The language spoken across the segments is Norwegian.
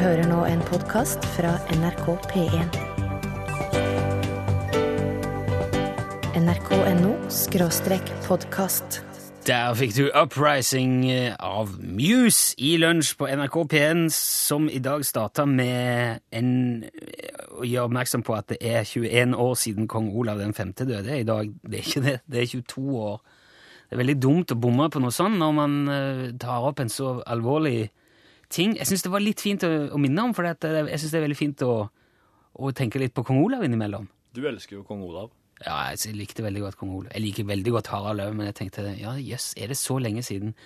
hører nå en podkast fra NRK P1. nrk.no skråstrek podkast. Der fikk du Uprising eh, av Muse i lunsj på NRK P1, som i dag starta med en, å gjøre oppmerksom på at det er 21 år siden kong Olav den 5. døde. I dag det er ikke det, det er 22 år. Det er veldig dumt å bomme på noe sånt når man eh, tar opp en så alvorlig ting. Jeg syns det var litt fint å, å minne om, for jeg syns det er veldig fint å, å tenke litt på kong Olav innimellom. Du elsker jo kong Olav. Ja, jeg likte veldig godt kong Olav. Jeg liker veldig godt Harald Løv, men jeg tenkte ja, jøss, er det så lenge siden?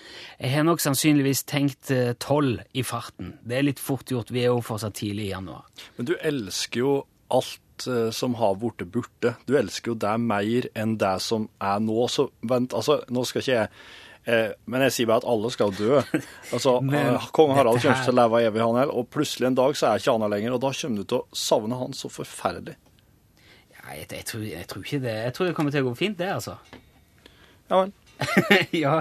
Jeg har nok sannsynligvis tenkt tolv i farten. Det er litt fort gjort. Vi er jo fortsatt tidlig i januar. Men du elsker jo alt uh, som har blitt borte. Du elsker jo det mer enn det som er nå. Så vent, altså, nå skal ikke jeg eh, men jeg sier bare at alle skal dø. Altså, Men uh, Kong Harald kommer til å leve evig, han heller. og plutselig en dag så er ikke han her lenger, og da kommer du til å savne han så forferdelig. Ja, jeg, jeg, tror, jeg tror ikke det. Jeg tror det kommer til å gå fint, det, altså. Ja vel. ja,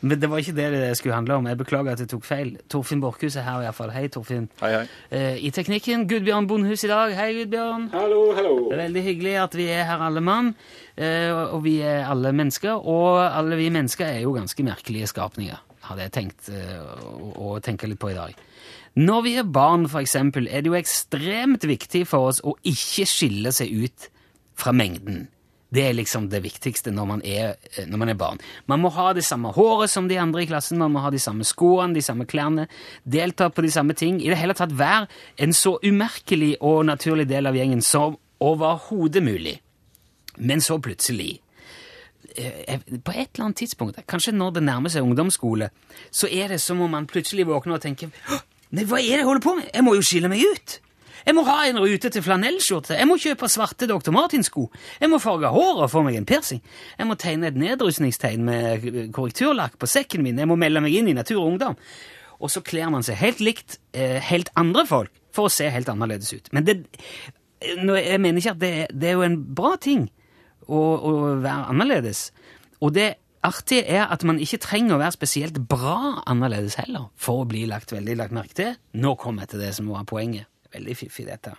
men det var ikke det det skulle handle om. Jeg beklager at jeg tok feil. Torfinn Borchhus er her i hvert fall. Hei, Torfinn. Hei, hei. Eh, I teknikken, Gudbjørn Bondhus i dag. Hei, Gudbjørn. Hallo, hallo. Det er veldig hyggelig at vi er her alle mann, eh, og vi er alle mennesker. Og alle vi mennesker er jo ganske merkelige skapninger, hadde jeg tenkt eh, å, å tenke litt på i dag. Når vi er barn, for eksempel, er det jo ekstremt viktig for oss å ikke skille seg ut fra mengden. Det er liksom det viktigste når man, er, eh, når man er barn. Man må ha det samme håret som de andre i klassen, man må ha de samme skoene, de samme klærne, delta på de samme ting. I det hele tatt være en så umerkelig og naturlig del av gjengen som overhodet mulig. Men så plutselig eh, På et eller annet tidspunkt, kanskje når det nærmer seg ungdomsskole, så er det som om man plutselig våkner og tenker Nei, hva er det jeg holder på med? Jeg må jo skille meg ut! Jeg må ha en rute til flanellskjorte. Jeg må kjøpe svarte Dr. Martin-sko. Jeg må farge håret og få meg en piercing. Jeg må tegne et nedrustningstegn med korrekturlakk på sekken min. Jeg må melde meg inn i Natur og Ungdom. Og så kler man seg helt likt eh, helt andre folk for å se helt annerledes ut. Men det, jeg mener ikke at det, det er jo en bra ting å, å være annerledes. Og det artige er at man ikke trenger å være spesielt bra annerledes heller for å bli lagt veldig lagt merke til. Nå kommer jeg til det som var poenget. Veldig fiffig, dette.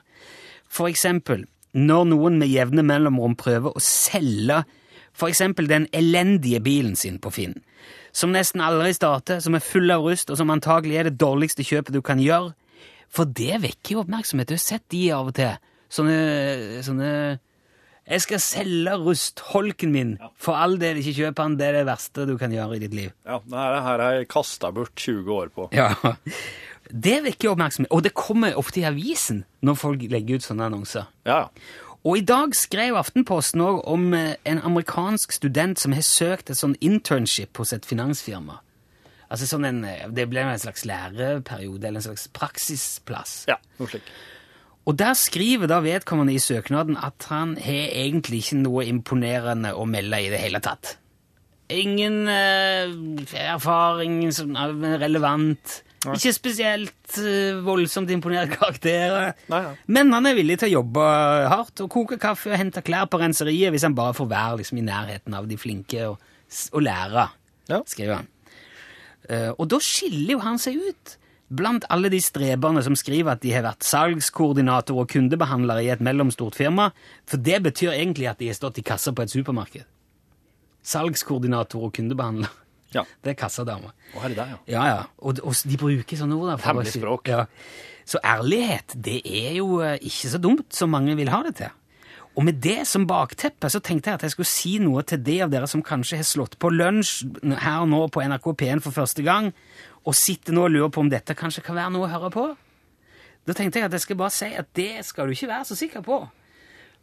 For eksempel når noen med jevne mellomrom prøver å selge for eksempel den elendige bilen sin på Finn, som nesten aldri starter, som er full av rust, og som antagelig er det dårligste kjøpet du kan gjøre. For det vekker jo oppmerksomhet. Du har sett de av og til. Sånne, sånne Jeg skal selge rustholken min. For all del, ikke kjøp den. Det er det verste du kan gjøre i ditt liv. Ja, det her, har jeg kasta bort 20 år på. Ja. Det vekker oppmerksomhet. Og det kommer ofte i avisen når folk legger ut sånne annonser. Ja, Og i dag skrev Aftenposten òg om eh, en amerikansk student som har søkt et sånn internship hos et finansfirma. Altså sånn en, eh, Det ble en slags læreperiode, eller en slags praksisplass. ja, noe slik. Og der skriver da vedkommende i søknaden at han har egentlig ikke noe imponerende å melde i det hele tatt. Ingen eh, erfaring som er relevant. Ikke spesielt uh, voldsomt imponert karakterer. Nei, ja. Men han er villig til å jobbe hardt og koke kaffe og hente klær på renseriet hvis han bare får være liksom, i nærheten av de flinke og, og lære, Ja. skriver han. Uh, og da skiller jo han seg ut blant alle de streberne som skriver at de har vært salgskoordinator og kundebehandlere i et mellomstort firma, for det betyr egentlig at de har stått i kassa på et supermarked. Salgskoordinator og kundebehandler. Ja. Det er kassadama. Og her er det, ja. Ja, ja. Og, og de bruker sånne ord. Hemmelig språk. Ja. Så ærlighet, det er jo eh, ikke så dumt som mange vil ha det til. Og med det som bakteppe så tenkte jeg at jeg skulle si noe til de av dere som kanskje har slått på lunsj her nå på NRK P1 for første gang, og sitter nå og lurer på om dette kanskje kan være noe å høre på. Da tenkte jeg at jeg skal bare si at det skal du ikke være så sikker på.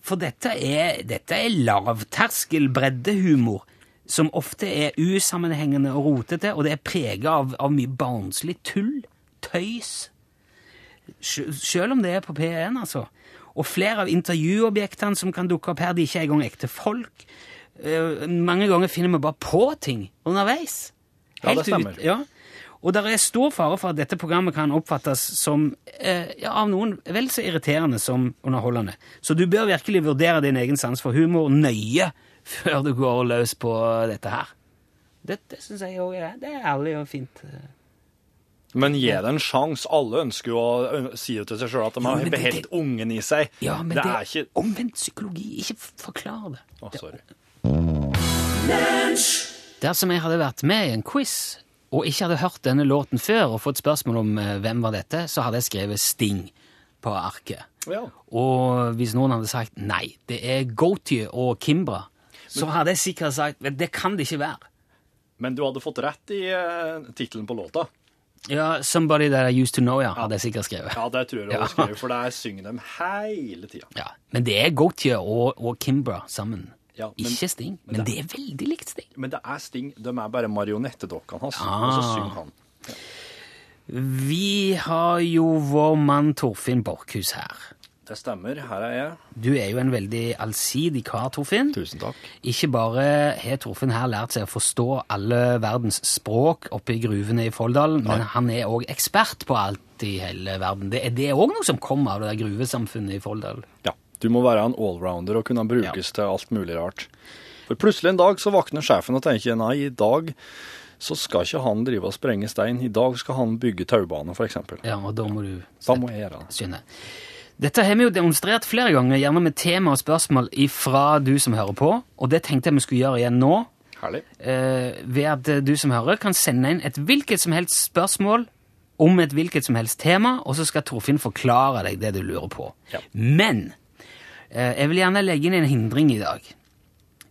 For dette er, dette er lavterskel breddehumor som ofte er usammenhengende og rotete, og det er prega av, av mye barnslig tull, tøys. sjøl om det er på P1, altså. Og flere av intervjuobjektene som kan dukke opp her, de er ikke engang ekte folk. Uh, mange ganger finner vi bare på ting underveis. Ja, det stemmer. Ut, ja. Og det er stor fare for at dette programmet kan oppfattes som eh, ja, av noen vel så irriterende som underholdende. Så du bør virkelig vurdere din egen sans for humor nøye før du går løs på dette her. Det, det syns jeg òg er, det er ærlig og fint. Men gi det en sjanse. Alle ønsker jo å si det til seg sjøl at de Ja, har men beholdt ungen i seg. Ja, men det, det, er ikke omvendt psykologi. Ikke forklar det. Å, sorry. Dersom jeg hadde vært med i en quiz og ikke hadde hørt denne låten før og fått spørsmål om hvem var dette, så hadde jeg skrevet Sting på arket. Ja. Og hvis noen hadde sagt nei, det er Goatie og Kimbra, så hadde jeg sikkert sagt "Men det kan det ikke være. Men du hadde fått rett i uh, tittelen på låta. Ja, Somebody That I Used To Know, ja, hadde jeg sikkert skrevet. Ja, det tror jeg du Ja. hadde skrevet, for der synger de hele tida. Ja, Men det er Gautier og, og Kimbra sammen. Ja, men- ikke Sting, men, det er veldig likt Sting. Men det er Sting. De er bare marionettedokkene hans, Ah. og så synger han. Vi har jo vår mann Torfinn Borchhus her. Det stemmer. Her er jeg. Du er jo en veldig allsidig kar, Torfinn. Tusen takk. Ikke bare har Torfinn her lært seg å forstå alle verdens språk oppe i gruvene i Folldal, men han er òg ekspert på alt i hele verden. Det er det òg noe som kommer av det der gruvesamfunnet i Folldal. Ja. Du må være en allrounder og kunne brukes til alt mulig rart. For plutselig en dag så våkner sjefen og tenker nei, i dag så skal ikke han drive og sprenge stein. I dag skal han bygge taubane, f.eks. Ja, og da må du Da må jeg gjøre det. Dette har vi jo demonstrert flere ganger, gjerne med tema og spørsmål ifra du som hører på, og det tenkte jeg vi skulle gjøre igjen nå. Herlig. eh, ved at eh, du som hører kan sende inn et hvilket som helst spørsmål om et hvilket som helst tema, og så skal Torfinn forklare deg det du lurer på. Ja. Men eh, jeg vil gjerne legge inn en hindring i dag.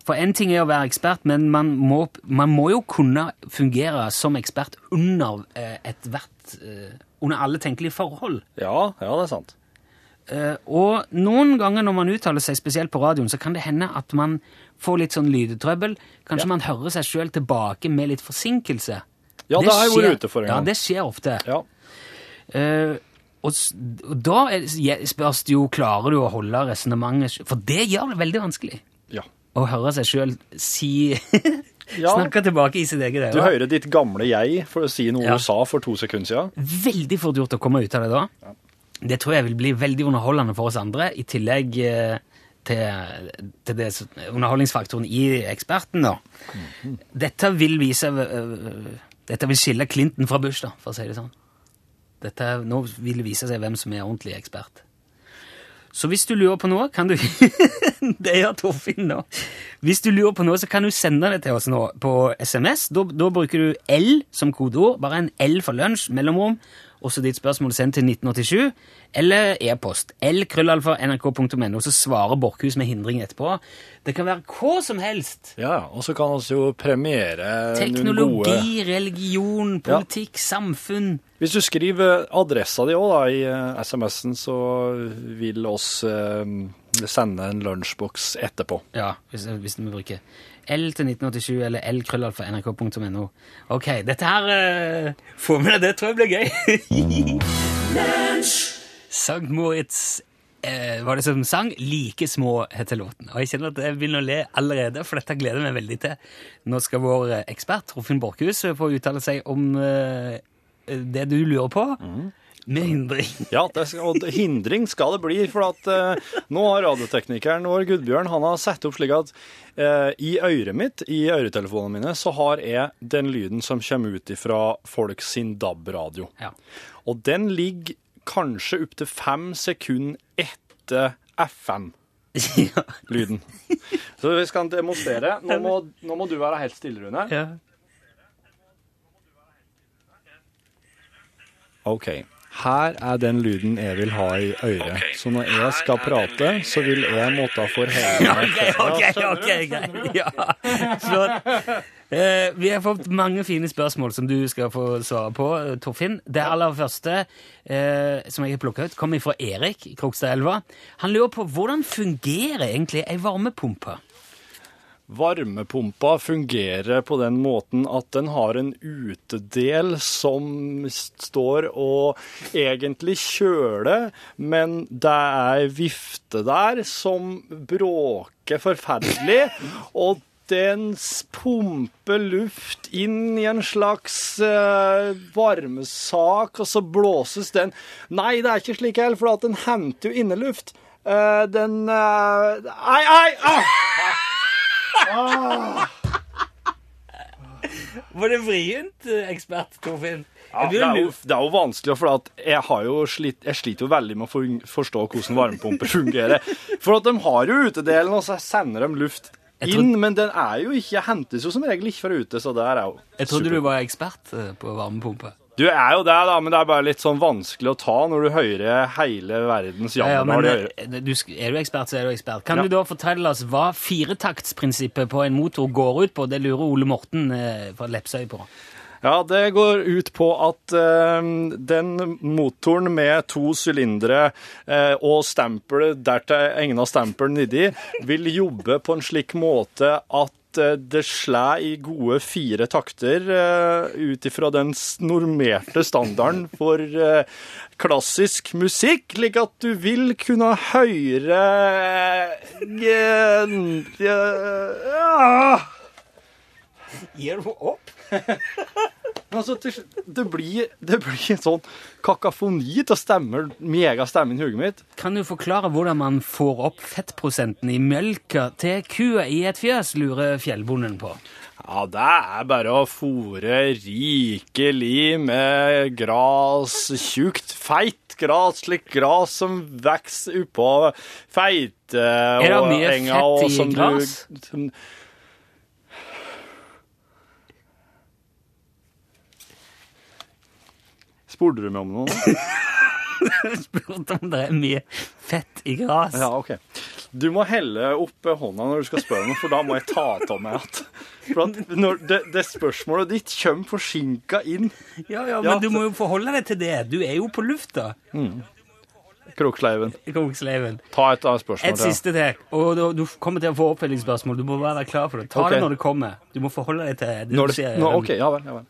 For en ting er å være ekspert, men man må, man må jo kunne fungere som ekspert under eh, ethvert eh, Under alle tenkelige forhold. Ja, ja, det er sant. Eh, og noen ganger når man uttaler seg spesielt på radioen, så kan det hende at man får litt sånn lydtrøbbel. Kanskje Ja. man hører seg sjøl tilbake med litt forsinkelse. Ja, det har jeg vært ute for en gang. Ja, det skjer ofte. Ja. Uh, og, og da er, spørs det jo klarer du å holde resonnementet For det gjør det veldig vanskelig ja. å høre seg sjøl si Ja. Snakke tilbake i sitt eget Du hører ditt gamle jeg for å si noe Ja. du sa for to sekunder siden. Veldig fort gjort å komme ut av det da. Det tror jeg vil bli veldig underholdende for oss andre, i tillegg eh, til, til det, underholdningsfaktoren i eksperten. da. Dette vil vise øh, Dette vil skille Clinton fra Bush, da, for å si det sånn. Dette, nå vil det vise seg hvem som er ordentlig ekspert. Så hvis du lurer på noe, kan du Det gjør Torfinn nå. Hvis du lurer på noe, så kan du sende det til oss nå på SMS. Da, da bruker du L som kodeord. Bare en L for lunsj, mellomrom. Også ditt spørsmål sendt til 1987. Eller e-post. l-krøllalfa.nrk.no. Så svarer Borchhus med hindring etterpå. Det kan være hva som helst. Ja, og så kan vi jo premiere noen gode Teknologi, religion, politikk, samfunn. Hvis du skriver adressa di òg i eh, SMS-en, så vil oss eh, sende en lunsjboks etterpå. Ja, hvis, hvis vi bruker L til 1987 eller l-krøllalfa.nrk.no. Ok, dette her uh, Få med deg det, tror jeg blir gøy. Sankt Moritz uh, var det som sang 'Like små' heter låten. Og jeg kjenner at jeg begynner å le allerede, for dette gleder jeg meg veldig til. Nå skal vår eh, ekspert Torfinn Borchhus få uttale seg om uh, det du lurer på, med hindring. Ja, det skal, og hindring skal det bli, for at eh, nå har radioteknikeren vår Gudbjørn han har satt opp slik at eh, i øret mitt, i øretelefonene mine, så har jeg den lyden som kommer ut fra folk sin DAB-radio. Ja. Og den ligger kanskje opptil fem sekunder etter FM-lyden. Så vi skal demonstrere. Nå må, nå må du være helt stille, Rune. ja. OK. Her er den lyden jeg vil ha i øret. Så når jeg skal prate, så vil jeg måtte forholde meg Ok, ok, ok, greit. Ja, flott. Eh, vi har fått mange fine spørsmål som du skal få svare på, eh, Torfinn. Det aller første eh, som jeg har plukket ut, kommer fra Erik i Krokstadelva. Han lurer på hvordan fungerer egentlig ei varmepumpe? Varmepumpa fungerer på den måten at den har en utedel som står og egentlig kjøler, men det er vifte der som bråker forferdelig, og den pumper luft inn i en slags uh, varmesak, og så blåses den Nei, det er ikke slik heller, for den henter jo inneluft. Uh, den uh, Ei, ei! Ah! Var det vrient, eh, ekspert Torfinn? Ja, det, er jo, det er jo vanskelig, for jeg, har jo slitt, jeg sliter jo veldig med å forstå hvordan varmepumper fungerer. For at de har jo utedelen, og så sender de luft inn, men den er jo ikke, hentes jo som regel ikke fra ute, så det er jo Jeg trodde super. du var ekspert eh, på varmepumpe. Du er jo det, da, men det er bare litt sånn vanskelig å ta når du hører hele verdens Ja, ja, men hører- eh, du, er du ekspert, så er du ekspert. Kan Ja. du da fortelle oss hva firetaktsprinsippet på en motor går ut på? Det lurer Ole Morten eh, fra Lepsøy på. Ja, det går ut på at eh, den motoren med to sylindere eh, og stempel dertil egna stempel nedi, vil jobbe på en slik måte at eh, det slår i gode fire takter uh, ut ifra den normerte standarden for eh, klassisk musikk, slik at du vil kunne høre eh. Gir du opp? Men Altså, det blir, det blir en sånn kakafoni til stemmer, mega stemme i hodet mitt. Kan du forklare hvordan man får opp fettprosenten i melka til kua i et fjøs, lurer fjellbonden på. Ja, det er bare å fòre rikelig med gras, tjukt, feit gras, slik gras som vokser oppå Er og mye fett og i som du- gras? som- Spurte du meg om noe? Spurte om det er mye fett i gras. Ja, ok. Du må helle opp hånda når du skal spørre noe, for da må jeg ta av meg at For at når det, det spørsmålet ditt kommer forsinka inn. Ja, ja, Ja, men du må jo forholde deg til det. Du er jo på lufta, Kroksleiven. Kroksleiven. Ta et annet spørsmål. Et siste til, og du, du kommer til å få oppfølgingsspørsmål. Du må være klar for det. Ta okay. det når det kommer. Du må forholde deg til det Når det, sier. nå, ok, ja vel. Ja vel.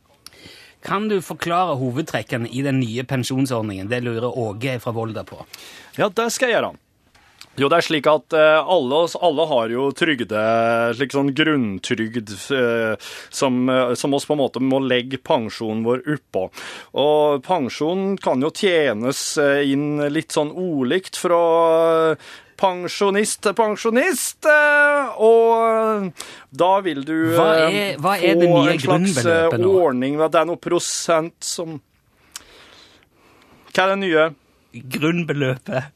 Kan du forklare hovedtrekkene i den nye pensjonsordningen? Det lurer Åge fra Volda på. Ja, det skal jeg gjøre. Jo, det er slik at eh, alle, alle har jo trygde, slik sånn grunntrygd, eh, som, eh, som oss på en måte må legge pensjonen vår oppå. Og pensjonen kan jo tjenes inn litt sånn ulikt fra pensjonist til pensjonist, eh, og da vil du Hva eh, er- hva er det få en slags eh, ordning ved at det er noe prosent som Hva er det nye? Grunnbeløpet.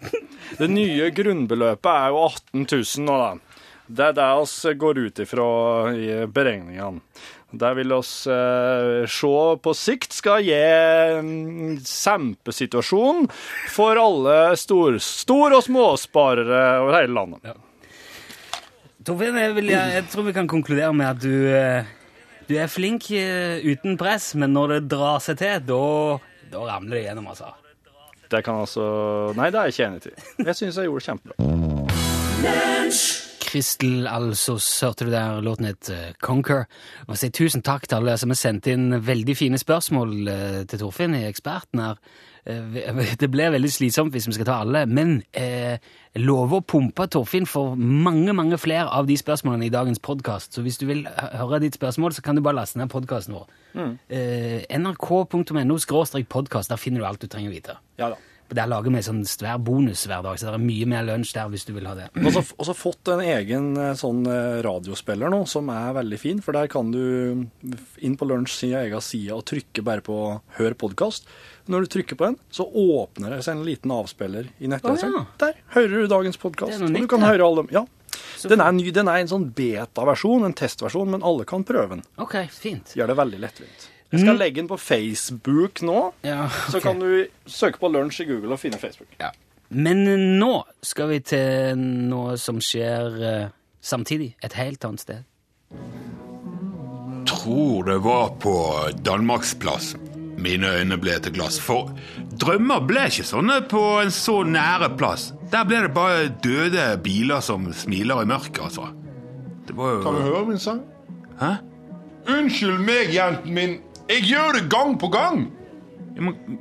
Det nye grunnbeløpet er jo 18 000 nå, da. Det er det vi går ut ifra i beregningene. Det vil oss eh, se på sikt skal gi sempesituasjon for alle stor, stor- og småsparere over hele landet. Torfinn, jeg, vil, jeg, jeg tror vi kan konkludere med at du, eh, du er flink eh, uten press, men når det drar seg til, da, da ramler det gjennom, altså. Det kan altså Nei, det er jeg ikke enig i. Jeg syns jeg gjorde det kjempebra. Kristel Alsos hørte du der låten het eh, Conquer. Og si tusen takk til alle som har sendt inn veldig fine spørsmål eh, til Torfinn i Eksperten her. Eh, Det ble veldig slitsomt hvis vi skal ta alle, men eh, lover å pumpe Torfinn for mange mange flere av de spørsmålene i dagens podkast. Så hvis du vil høre ditt spørsmål, så kan du bare laste ned podkasten vår. Eh, nrk.no podkast, der finner du alt du trenger å vite. Ja da. Der lager vi sånn svær bonus hver dag, så det er mye mer lunsj der hvis du vil ha det. Og så og så fått en egen eh, sånn eh, radiospiller nå, som er veldig fin. For der kan du inn på lunsj sin egen side og trykke bare på 'hør podkast'. Når du trykker på den, så åpner det seg en liten avspiller i nettleseren. Oh, ja. Der hører du dagens podkast. Du kan høre alle dem. Ja. Den er ny, den er en sånn beta-versjon, en testversjon, men alle kan prøve den. Ok, fint. Gjør det veldig lettvint. Jeg skal legge den på Facebook nå, Ja, så kan du søke på lunsj i Google og finne Facebook. Ja. Men nå skal vi til noe som skjer eh, samtidig, et helt annet sted. tror det var på Danmarksplass. Mine øyne ble til glass. For drømmer ble ikke sånne på en så nære plass. Der ble det bare døde biler som smiler i mørket, altså. Det var jo Kan du høre min sang? Hæ? Unnskyld meg, jenten min. Jeg gjør det gang på gang.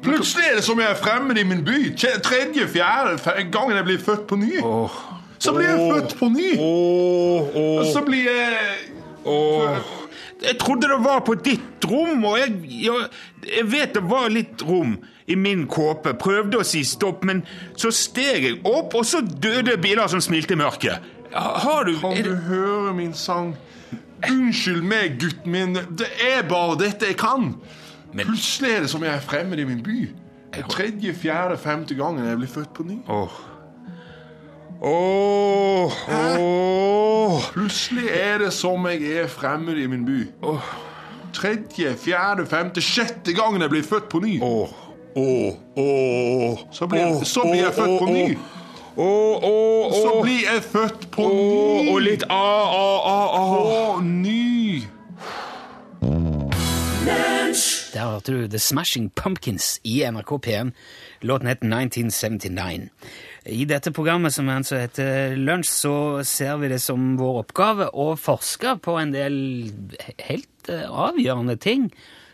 Plutselig er det som jeg er fremmed i min by. Tredje, fjerde gangen jeg blir født på ny. Så blir jeg født på ny. Og så blir jeg. Jeg trodde det var på ditt rom, og jeg, jeg, jeg vet det var litt rom i min kåpe. Prøvde å si stopp, men så steg jeg opp, og så døde biler som smilte i mørket. Har du Kan du høre min sang? Unnskyld meg, gutten min. Det er bare dette jeg kan. Plutselig er det som jeg er fremmed i min by. Er tredje, fjerde, femte gangen jeg blir født på ny. Åh. Åh, Oh. Plutselig er det som jeg er fremmed i min by. Tredje, fjerde, femte, sjette gangen jeg blir født på ny. Åh, åh, åh. Så blir, så blir jeg født på ny. Åh, åh, Så blir jeg født på ny. og litt ah, ah, ah, ah. På ny. Der hørte du The Smashing Pumpkins i NRK P1. Låten het 1979. I dette programmet som altså heter Lunsj, så ser vi det som vår oppgave å forske på en del helt eh, avgjørende ting,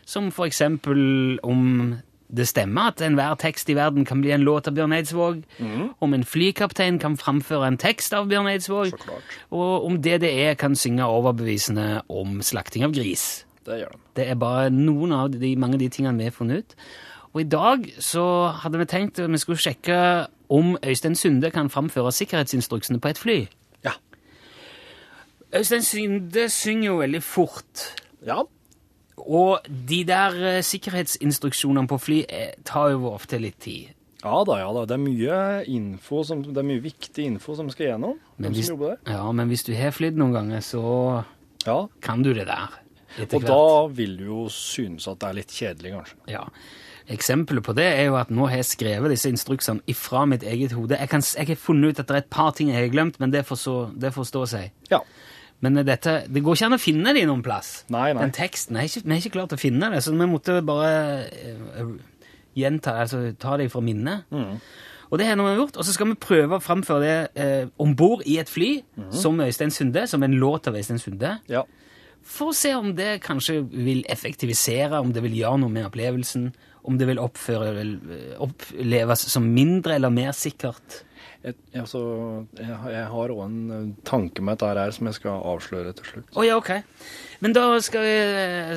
som for eksempel om det stemmer at enhver tekst i verden kan bli en låt av Bjørn Eidsvåg, om en flykaptein kan framføre en tekst av Bjørn Eidsvåg, og om DDE kan synge overbevisende om slakting av gris. Det gjør de. Det er bare noen av de, mange av de tingene vi har funnet ut. Og i dag så hadde vi tenkt at vi skulle sjekke om Øystein Sunde kan framføre sikkerhetsinstruksene på et fly. Ja. Øystein Sunde synger jo veldig fort. Ja. Og de der eh, sikkerhetsinstruksjonene på fly eh, tar jo ofte litt tid. Ja da, ja da. Det er mye info som, det er mye viktig info som skal gjennom. Men hvis, ja, men hvis du har flydd noen ganger, så Ja. kan du det der. Og hvert. da vil du jo synes at det er litt kjedelig, kanskje. Ja. Eksempelet på det er jo at nå har jeg skrevet disse instruksene ifra mitt eget hode. Jeg, kan, jeg har funnet ut at det er et par ting jeg har glemt, men det får, så, det får stå seg. Ja. Men dette, det går ikke an å finne det noen plass. Nei, nei. Den teksten, Vi har ikke klart å finne det, så vi måtte bare eh, gjenta, altså ta det fra minnet. Mm. Og det har vi gjort, og så skal vi prøve å framføre det eh, om bord i et fly, Mm. som Øystein Sunde, som en låt av Øystein Sunde. Ja. For å se om det kanskje vil effektivisere, om det vil gjøre noe med opplevelsen, om det vil oppføre, oppleves som mindre eller mer sikkert. Jeg, altså, jeg, jeg har òg en eh, tanke med dette her som jeg skal avsløre til slutt. Oh, ja, ok. Men da skal vi,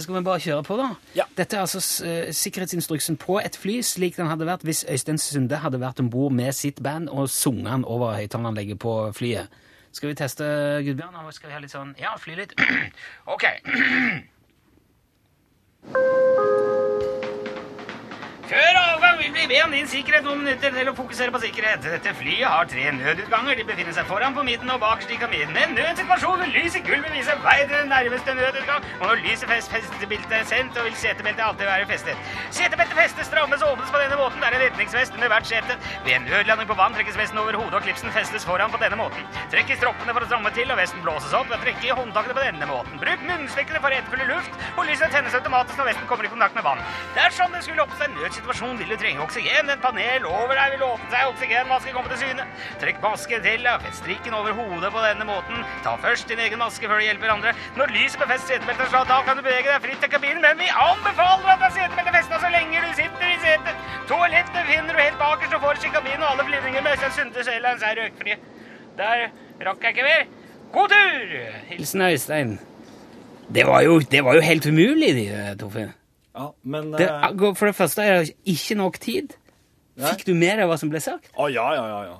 skal vi bare kjøre på, da. Ja. Dette er altså eh, sikkerhetsinstruksen på et fly, slik den hadde vært hvis Øystein Sunde hadde vært om bord med sitt band og sunget den over høyttaleranlegget på flyet. Skal vi teste, Gudbjørn? Og skal vi ha litt sånn Ja, fly litt. ok. Kjør, vil vi be om din sikkerhet noen minutter til å fokusere på sikkerhet. Dette flyet har tre nødutganger. De befinner seg foran på midten og bakerst i kabinen. En nødsituasjon vil lys i gulvet vise vei til den nærmeste nødutgang. Og når lyset fest, festebeltet er sendt, og vil setebeltet alltid være festet. Setebeltet festes, strammes og åpnes på denne måten. Det er en retningsvest under hvert sete. Ved en nødlanding på vann trekkes vesten over hodet, og klipsen festes foran på denne måten. Trekk i stroppene for å stramme til, og vesten blåses opp ved å trekke i håndtakene på denne måten. Bruk munnstykkene for å etterfylle luft, og lyset tennes automatisk når vesten kommer i kontakt med vann. Dersom det skulle oppstå en nødsituasjon, vil du trenge oksygen. Et panel over deg vil åpne seg, oksygenmaske kommer til syne. Trekk masken til, Fett strikken over hodet på denne måten. Ta først din egen maske før du hjelper andre. Når lyset befester fest setebeltet slått av, kan du bevege deg fritt til kabinen, men vi anbefaler at det er setebeltet festet så lenge du sitter i setet. Toalettet finner du helt bakerst og forrest i kabinen, og alle flyvninger med Øystein Sunde Airlines er røykfrie. Der rakk jeg ikke mer. God tur! Hilsen Øystein. Det var jo, det var jo helt umulig, de, Torfinn. Ja, men... Det, for det første er det ikke nok tid. Nei. Fikk du med deg hva som ble sagt? Å, ja, ja, ja, ja.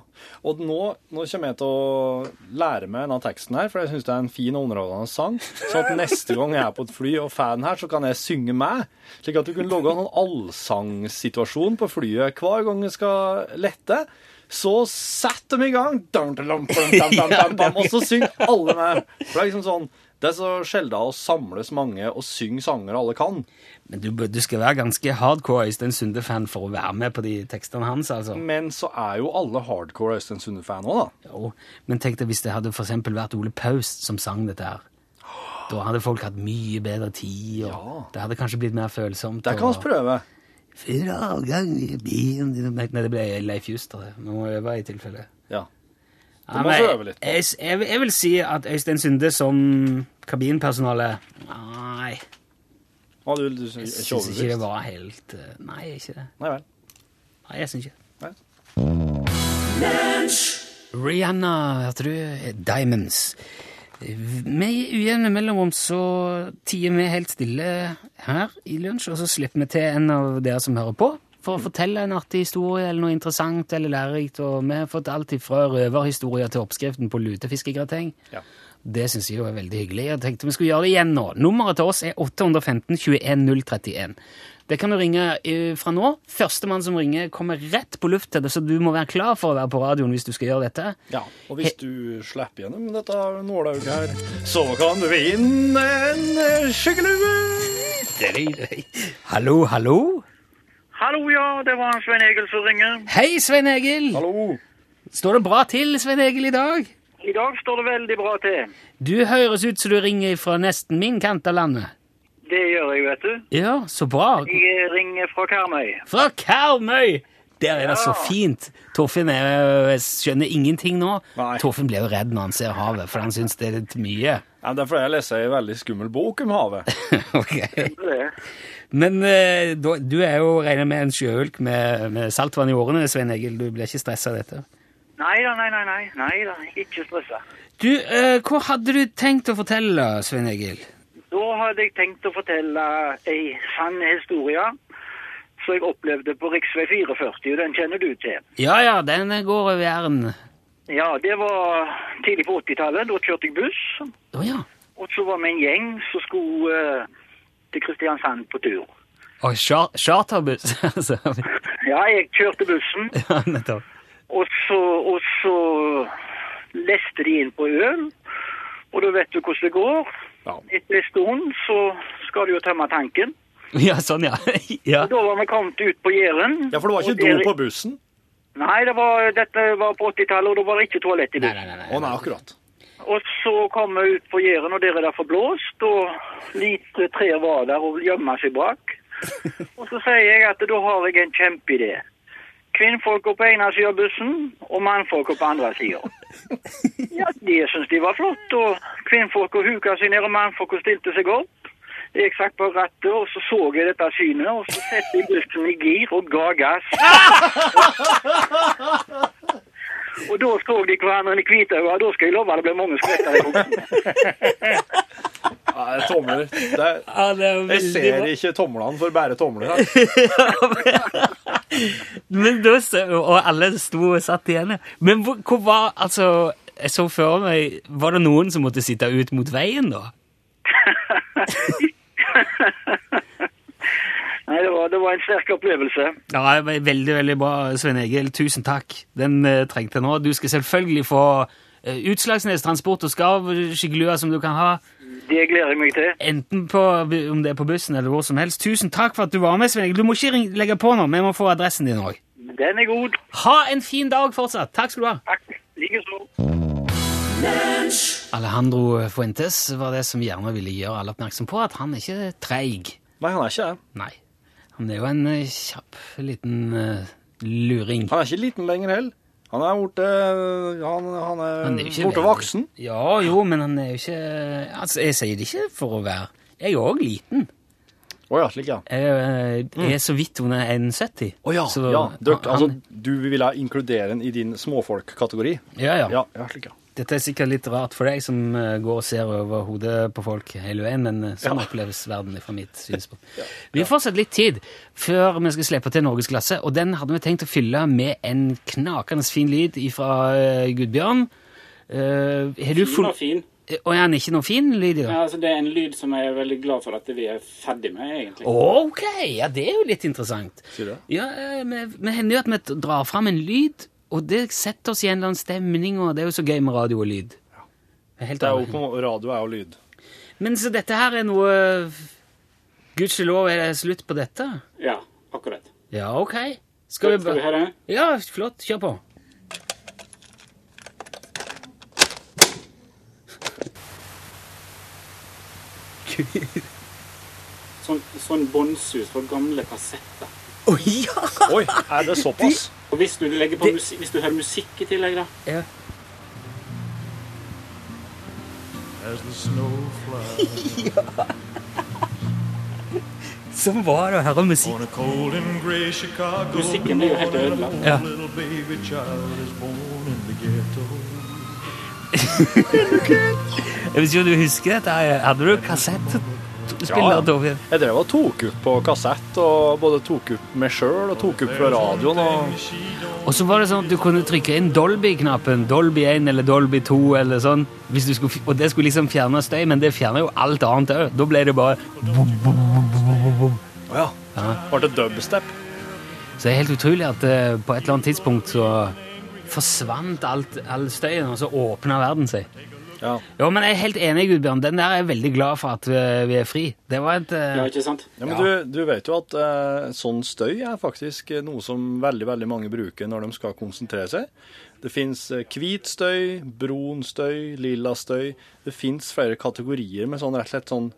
Og nå, nå, kommer jeg til å lære meg denne teksten her, for jeg syns det er en fin og underholdende sang. Så at neste gang jeg er på et fly og fan her, så kan jeg synge med. Slik at du kunne lage en allsangsituasjon på flyet hver gang jeg skal lette. Så setter de i gang, og så synger alle med. For det er liksom sånn det er så sjelden å samles mange og synge sanger alle kan. Men du, du skal være ganske hardcore Øystein Sunde-fan for å være med på de tekstene hans, altså. Men så er jo alle hardcore Øystein Sunde-fan òg, da. Jo, men tenk deg hvis det hadde eksempel vært Ole Paust som sang dette her. Da hadde folk hatt mye bedre tid, og Ja. det hadde kanskje blitt mer følsomt. Det kan vi og- prøve. Før avgang i Nei, det ble Leif Juster. Vi må øve i tilfelle. Ja. Ja, må få øve litt. Jeg, jeg, jeg vil si at Øystein Sunde som kabinpersonale Nei, Hva du, du, jeg syns ikke det var helt eh, Nei, ikke det. Nei vel. Nei, jeg syns ikke det. Rihanna, hørte du? Diamonds. Med ujevne mellomrom så tier vi helt stille her i lunsj, og så slipper vi til en av dere som hører på, for å fortelle en artig historie eller noe interessant eller lærerikt. Og vi har fått alt fra røverhistorier til oppskriften på lutefiskegrateng. Ja. Det syns jeg jo er veldig hyggelig. Jeg tenkte vi skulle gjøre det igjen nå. Nummeret til oss er 815 21 031. Det kan du ringe eh, fra nå. Førstemann som ringer, kommer rett på luft til det, så du må være klar for å være på radioen hvis du skal gjøre dette. Ja, og hvis du slipper gjennom dette nålauget her, så kan du vinne en skyggelue! Hallo, hallo? Hallo, ja, det var Svein Egil som ringer. Hei, Svein Egil! Hallo! Står det bra til, Svein Egil, i dag? I dag står det veldig bra til. Du høres ut som du ringer fra nesten min kant av landet. Det gjør jeg, vet du. Ja, så bra. Jeg ringer fra Karmøy. Fra Karmøy! Der er det så fint. Torfinn er, skjønner ingenting nå. Nei. Torfinn blir jo redd når han ser havet, for han syns det er litt mye. Ja, det er fordi jeg leser en veldig skummel bok om havet. ok. Men eh, du er jo regner med en sjøulk med, med saltvann i årene, Svein Egil. Du blir ikke stressa av dette? Nei da, nei, nei, nei. Nei da, ikke stressa. Du, eh, hva hadde du tenkt å fortelle, Svein Egil? Da hadde jeg tenkt å fortelle ei sann historie som jeg opplevde på rv. 44, og den kjenner du til. Ja ja, den går over Jæren. Ja, det var tidlig på 80-tallet. Da kjørte jeg buss. Oh, ja. Og så var vi en gjeng som skulle uh, til Kristiansand på tur. Og char charterbuss, altså. Ja, jeg kjørte bussen. ja, nettopp. Og så, og så leste de inn på øl, og da vet du hvordan det går. Ja. Etter en stund så skal du jo tømme tanken. Ja, sånn, ja. ja. Da var vi kommet ut på Jæren. Ja, for det var ikke do på bussen? Nei, det var, dette var på 80-tallet, og da var det ikke toalett i Nei, bussen. nei, nei. Å nei. nei, akkurat. Og så kom vi ut på Jæren, og der er det forblåst, og lite trær var der og gjemma seg bak. Og så sier jeg at da har jeg en kjempeidé. Kvinnfolka på ene sida av bussen, og mannfolka på andre sida. Ja, det syns de var flott, og kvinnfolka huka seg ned, og mannfolka stilte seg opp. Jeg satt på rattet, og så så jeg dette synet, og så satte jeg bussen i gir og ga gass. Og da så de hverandre i hvitøyet, da skal jeg love det blir mange skvetter i buksen. Ja, det er tomler. Det er, Ja, det er jeg ser bra. ikke tomlene for bare tomler her. Men da, og alle sto og satt igjen. Men hvor, hvor var Altså, jeg så for meg Var det noen som måtte sitte ut mot veien, da? Nei, det var, det var en sterk opplevelse. Ja, Veldig veldig bra, Svein Egil. Tusen takk. Den eh, trengte jeg nå. Du skal selvfølgelig få eh, Utslagsnes Transport og Skarv, skyggelua som du kan ha. Det gleder jeg meg til. Enten på, om det er på bussen eller hvor som helst. Tusen takk for at du var med, Svein Egil. Du må ikke ring, legge på nå, vi må få adressen din òg. Den er god. Ha en fin dag fortsatt. Takk skal du ha. Takk. Likeså. Alejandro Fuentes var det som gjerne ville gjøre alle oppmerksom på at han er ikke treig. Nei, han er ikke det. Nei. Han er jo en eh, kjapp liten uh, luring. Han er ikke liten lenger heller. Han er borte Han, han er, Han er borte voksen. Ja, jo, men han er jo ikke Altså, jeg sier det ikke for å være Jeg er òg liten. Å ja, slik, ja. Jeg, eh, jeg er så vidt under 1,70. Å ja. Så ja. Dørt, han- altså, du ville inkludere den i din småfolk-kategori? ja, ja. Ja, ja, slik, ja. Dette er sikkert litt rart for deg som eh, går og ser over hodet på folk hele veien, men sånn sånn oppleves verden fra mitt synspunkt. Vi har fortsatt litt tid før vi skal slippe til Norgesklasse, og den hadde vi tenkt å fylle med en knakende fin lyd fra uh, Gudbjørn. Uh, har du Fin og fin. Eh, Og er den ikke noe fin lyd? Ja, altså, det er en lyd som jeg er veldig glad for at vi er ferdig med, egentlig. Ok, ja, det er jo litt interessant. Sier du det? Ja, eh, vi hender jo at vi drar fram en lyd, og det setter oss i en eller annen stemning, og det er jo så gøy med radio og lyd. Er helt Det er jo på radio er jo lyd. Men så dette her er noe Gudskjelov er det slutt på dette? Ja, akkurat. Ja, ok. Skal vi Skal vi bare høre? Ja, flott. Kjør på. Sånn, sånn båndsus for gamle kassetter. Å ja! Oi, er det såpass? Og hvis du, legger på musi hvis du hører musikk i tillegg, da ja. Sånn var det å høre musikk. Musikken blir jo helt ødelagt. Ja. Jeg vet ikke om du husker dette. Hadde du kassett Spill Ja, ja. Torfinn. Jeg drev og tok opp på kassett, og både tok opp meg sjøl og tok opp fra radioen. og... Og så var det sånn at du kunne trykke inn Dolby-knappen, Dolby 1 eller Dolby 2 eller sånn, du skulle, og det skulle liksom fjerne støy, men det fjerner jo alt annet òg. Da ble det bare Å ja. Ble det dubstep? Så det er helt utrolig at uh, på et eller annet tidspunkt så forsvant alt, all støyen, og så åpna verden seg. Ja. Jo, men jeg er helt enig, Gudbjørn. Den der er jeg veldig glad for at vi, er fri. Det var et uh... Ja, ikke sant? Ja, men Du, du vet jo at uh, sånn støy er faktisk eh, noe som veldig veldig mange bruker når de skal konsentrere seg. Det fins hvit støy, brun støy, lilla støy. Det fins flere kategorier med sånn rett og slett sånn.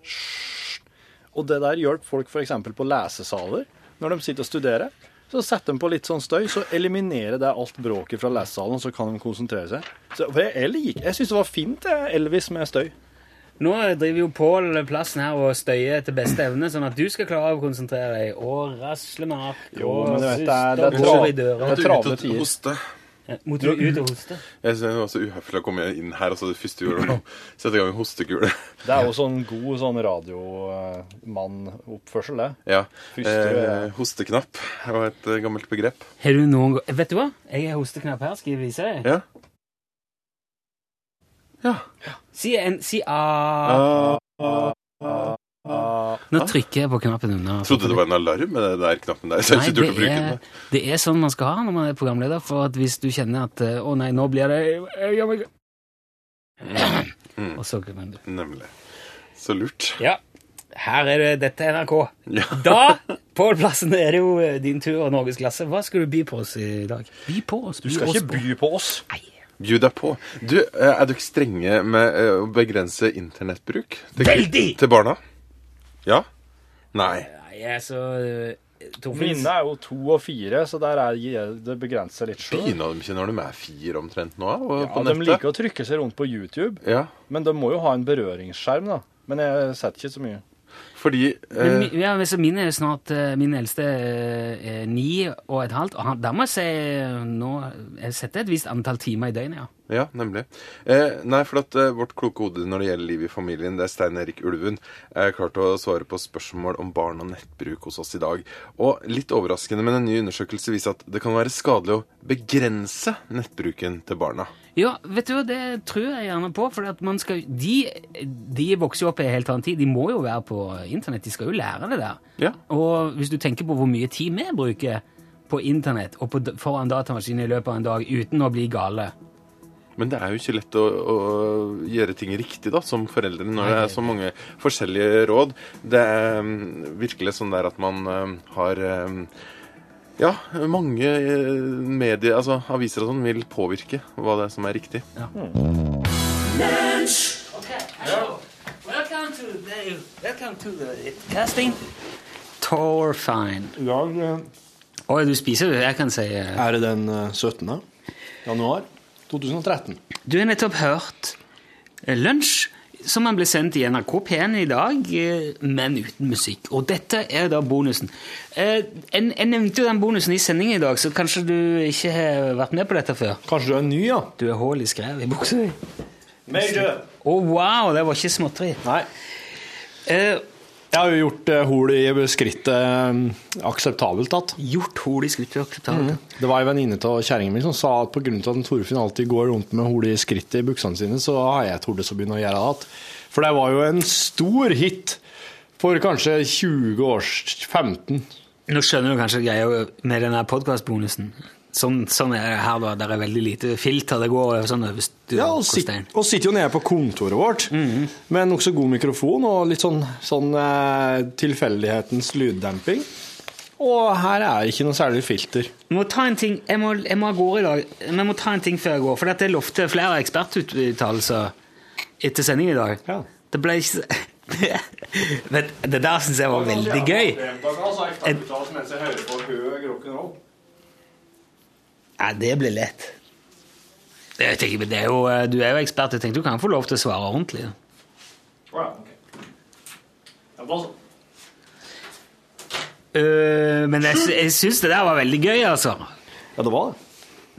Og det der hjelper folk f.eks. på lesesaler. Når de sitter og studerer, så setter de på litt sånn støy, så eliminerer det alt bråket fra lesesalen, så kan de konsentrere seg. Så, for jeg, jeg, liker- jeg syns det var fint, det, Elvis med støy. Nå driver jo Pål plassen her og støyer til beste evne, sånn at du skal klare å konsentrere deg og rasle med ark Jo, og men du vet, det er- er syster i døra. det er travle tider. Hoste. Måtte du ut og hoste? Jeg synes det var så uhøflig å komme inn her, og så det første gjorde, var å sette i gang en hostekule. Det er jo sånn god sånn radiomann-oppførsel, det. Ja. Første, Eh, hosteknapp var et eh, gammelt begrep. Har du noen gang Vet du hva? Jeg har hosteknapp her. Skal jeg vise deg? Ja. Ja. Si, en, si a. Nå trykker jeg på knappen under. Jeg trodde det var en alarm med den der knappen der, Nei, det er, det er sånn man skal ha når man er programleder. For at hvis du kjenner at eh, 'Å nei, nå blir det jeg gjør meg- Mm. Og så kan du Nemlig. Så lurt. Ja. Her er det Dette er NRK. Ja. Da, Pål Plassen, er det jo eh, din tur og norgesklasse. Hva skal du by på oss i dag? By på oss. Du skal ikke by på oss. Bjud deg på. Du, er du ikke strenge med eh, å begrense internettbruk? Til, Veldig! Til barna? Ja? Nei. Nei, altså eh, Mine er jo to og fire, så der er det begrenser litt sjøl. Begynner de ikke når de er fire omtrent nå? Og, Ja, på de liker å trykke seg rundt på YouTube, Ja, men de må jo ha en berøringsskjerm, da. Men jeg setter ikke så mye. fordi eh, mi- ja, min er snart eh, Min eldste eh, er ni og et halvt. Og han, der må jeg si eh, nå Jeg setter et visst antall timer i døgnet, ja. Ja, nemlig. Eh, nei, for at eh, vårt kloke hode når det gjelder liv i familien, det er Stein Erik Ulven, er klart å svare på spørsmål om barn og nettbruk hos oss i dag. Og litt overraskende, men en ny undersøkelse viser at det kan være skadelig å begrense nettbruken til barna. Ja, vet du hva, det tror jeg gjerne på. For at man skal, de, de vokser jo opp i en helt annen tid. De må jo være på internett. De skal jo lære det der. Ja. Og hvis du tenker på hvor mye tid vi bruker på internett og på, foran datamaskinen i løpet av en dag uten å bli gale Men det er jo ikke lett å, å gjøre ting riktig da, som foreldre når det er så mange forskjellige råd. Det er mm, virkelig sånn der at man mm, har mm, ja, mange eh, medier, altså aviser og sånn, vil påvirke hva det er som er riktig. Ja. to the, welcome to the casting. Torfine. I dag Oi, du spiser det? Jeg kan si eh, er det den eh, 17. januar 2013. Du har nettopp hørt eh, Lunsj, som han ble sendt i NRK P1 i dag, eh, men uten musikk. Og dette er da bonusen. Eh, Jeg jeg nevnte jo den bonusen i sendingen i dag, så kanskje du ikke har vært med på dette før? Kanskje du er ny, ja? Du er hull i skrev i buksa di. Major. Å, wow! Det var ikke småtteri. Nei. Eh, Jeg har jo gjort uh, hol i skrittet eh, akseptabelt tatt. gjort hull i skrittet akseptabelt. Det var ei venninne av kjerringa mi som sa at pga. at en Torfinn alltid går rundt med hol i skrittet i buksene sine, så har jeg tort å begynne å gjøre det igjen. For det var jo en stor hit for kanskje 20 års 15. Nå skjønner du kanskje greia med denne podkastbonusen. Sånn, sånn er det her, da. Der er veldig lite filter. Det går sånn over Ja, og sit, sitter, og sitter jo nede på kontoret vårt med en nokså god mikrofon og litt sånn, sånn eh, tilfeldighetens lyddemping. Og her er det ikke noe særlig filter. Jeg må ta en ting Jeg må, jeg må gårde i dag. Vi må ta en ting før jeg går. For dette lovte flere ekspertuttalelser etter sending i dag. Ja. Det ble ikke Men det der syns jeg var veldig gøy. mens jeg hører på høy rock'n'roll. Ja, det blir lett. Jeg tenker, det er jo, eh, du er jo ekspert. Jeg tenkte du kan få lov til å svare ordentlig. Øh, men jeg, jeg syns det der var veldig gøy, altså. Ja, det var det.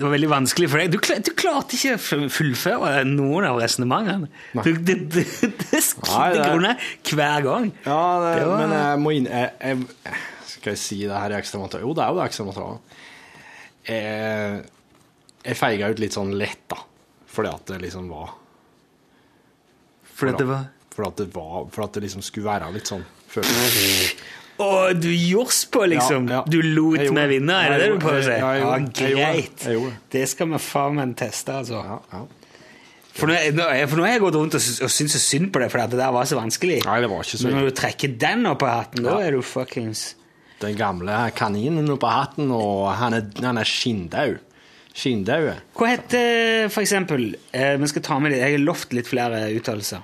Det var veldig vanskelig for deg. Du, du klarte ikke å fullføre noen av resonnementene. Du- Det, det, det, det det er- grunner hver gang. Ja, det, Det var- men jeg må inn jeg, jeg, Skal jeg si det her i ekstramaterialet? Jo, det er jo det ekstramaterialet. Jeg, jeg feiga ut litt sånn lett, da. Fordi at det liksom var Fordi at det var Fordi at det var fordi at det liksom skulle være litt sånn følelse. Å, du joss på, liksom! Ja, ja. Du lot meg vinne, er det det du prøver å si? Ja, det. greit. Det. Skal vi faen meg teste, altså. Ja, ja. For nå, nå, for nå har jeg gått rundt og, og syntes synd på det, for at det der var så vanskelig. Nei, det var ikke så Men når du trekker den opp av hatten, da er du fuckings Den gamle kaninen på hatten, og han er, han er skinndau. Skinndau. Hva heter for eksempel eh, Vi skal ta med det, Jeg har lovt litt flere uttalelser.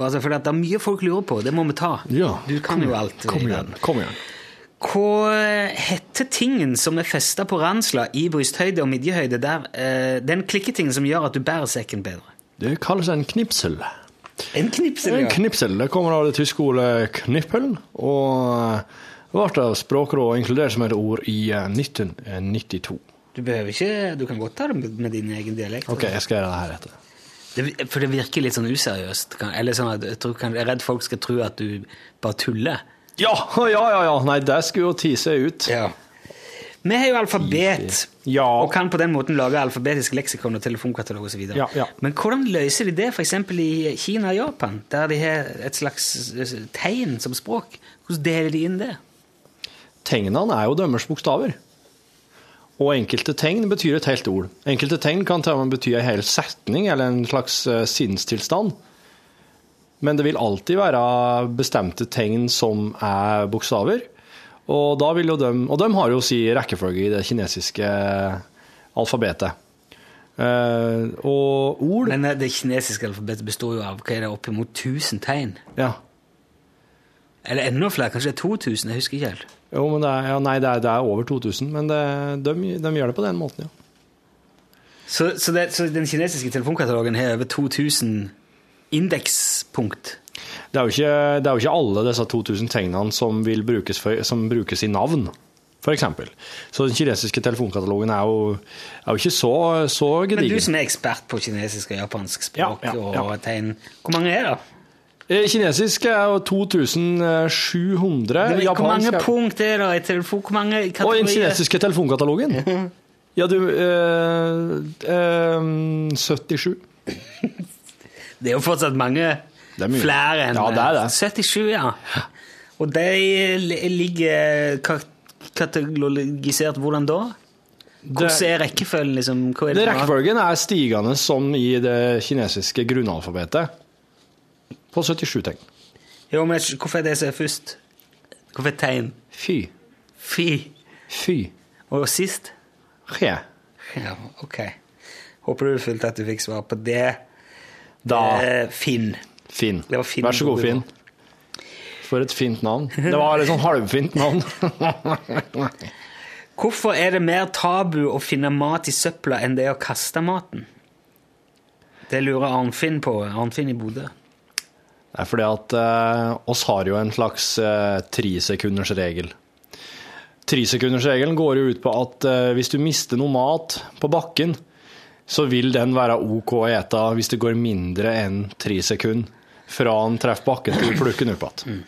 Bare for fordi det er mye folk lurer på. Det må vi ta. Ja, du kan kom jo alt. Kom igjen. Kom igjen. Hva heter tingen som er festa på ransla i brysthøyde og midjehøyde? Der, eh, den klikketingen som gjør at du bærer sekken bedre. Det kalles en knipsel. En knipsel, En ja. knipsel det kommer av det tyske ordet knippel, og ble av Språkrådet inkludert som et ord i eh, 1992. Du behøver ikke, du kan godt ta det med, din egen dialekt. Ok, jeg skal gjøre det her etter. Det, for det virker litt sånn useriøst. Kan, eller sånn at jeg, tror, kan, jeg er redd folk skal tro at du bare tuller. Ja, ja, ja, ja. Nei, det skulle jo tise ut. ut. Vi har jo alfabet, Ja. og kan på den måten lage alfabetisk leksikon og telefonkatalog osv. Ja, ja. Men hvordan løser de det f.eks. i Kina og Japan, der de har et slags eh, tegn som språk? Hvordan deler de inn det? Tegnene er jo dømmers bokstaver. Og enkelte tegn betyr et helt ord. Enkelte tegn kan til og med bety en hel setning eller en slags eh, sinnstilstand. Men det vil alltid være bestemte tegn som er bokstaver. Og, da vil jo de, og de har jo si rekkefølge i det kinesiske alfabetet. Uh, og ord Men eh, det kinesiske alfabetet består jo av hva er det, oppimot 1000 tegn. Ja. Eller enda flere, kanskje det er 2000, jeg husker ikke helt. Jo, men det er, ja, nei, det er, det er over 2000, men det, de, de gjør det på den måten, ja. Så, så, det, så den kinesiske telefonkatalogen har over 2000 indekspunkt? Det er, ikke, det er jo ikke alle disse 2000 tegnene som, brukes, for, som brukes i navn, eksempel. Så den kinesiske telefonkatalogen er jo, er jo ikke så, så Men du som er ekspert på kinesisk og japansk språk Ja, ja, ja. og tegn, hvor mange er det? Eh, Kinesisk er jo 2700. Det er- Hvor mange japansk er- punkt er det i telefon? Hvor mange Og den kinesiske telefonkatalogen? Ja, du eh, eh, 77. Det er jo fortsatt mange Det er mye. flere enn Ja, det er det. 77, ja. Og de ligger katalogisert hvordan da? Hvordan er rekkefølgen, liksom? Hva er Det det? Rekkefølgen er stigende som i det kinesiske grunnalfabetet. På 77 tegn. Jo, men hvorfor er det som er først? Hvorfor tegn? Fy. Fy. Fy. Og sist? Re. Ja, ok. Håper du følte at du fikk svar på det. Da. Eh, Finn. Finn. Det var Finn Vær så god, Finn. For et fint navn. Det var litt sånn halvfint navn. Hvorfor er det mer tabu å finne mat i søpla enn det å kaste maten? Det lurer Arnfinn på. Arnfinn i Bodø. Det er fordi at eh, oss har jo en slags eh, tresekundersregel. Tresekundersregelen går jo ut på at eh, hvis du mister noe mat på bakken, så vil den være OK å ete hvis det går mindre enn tre sekunder fra den treffer bakken til du plukker den opp igjen.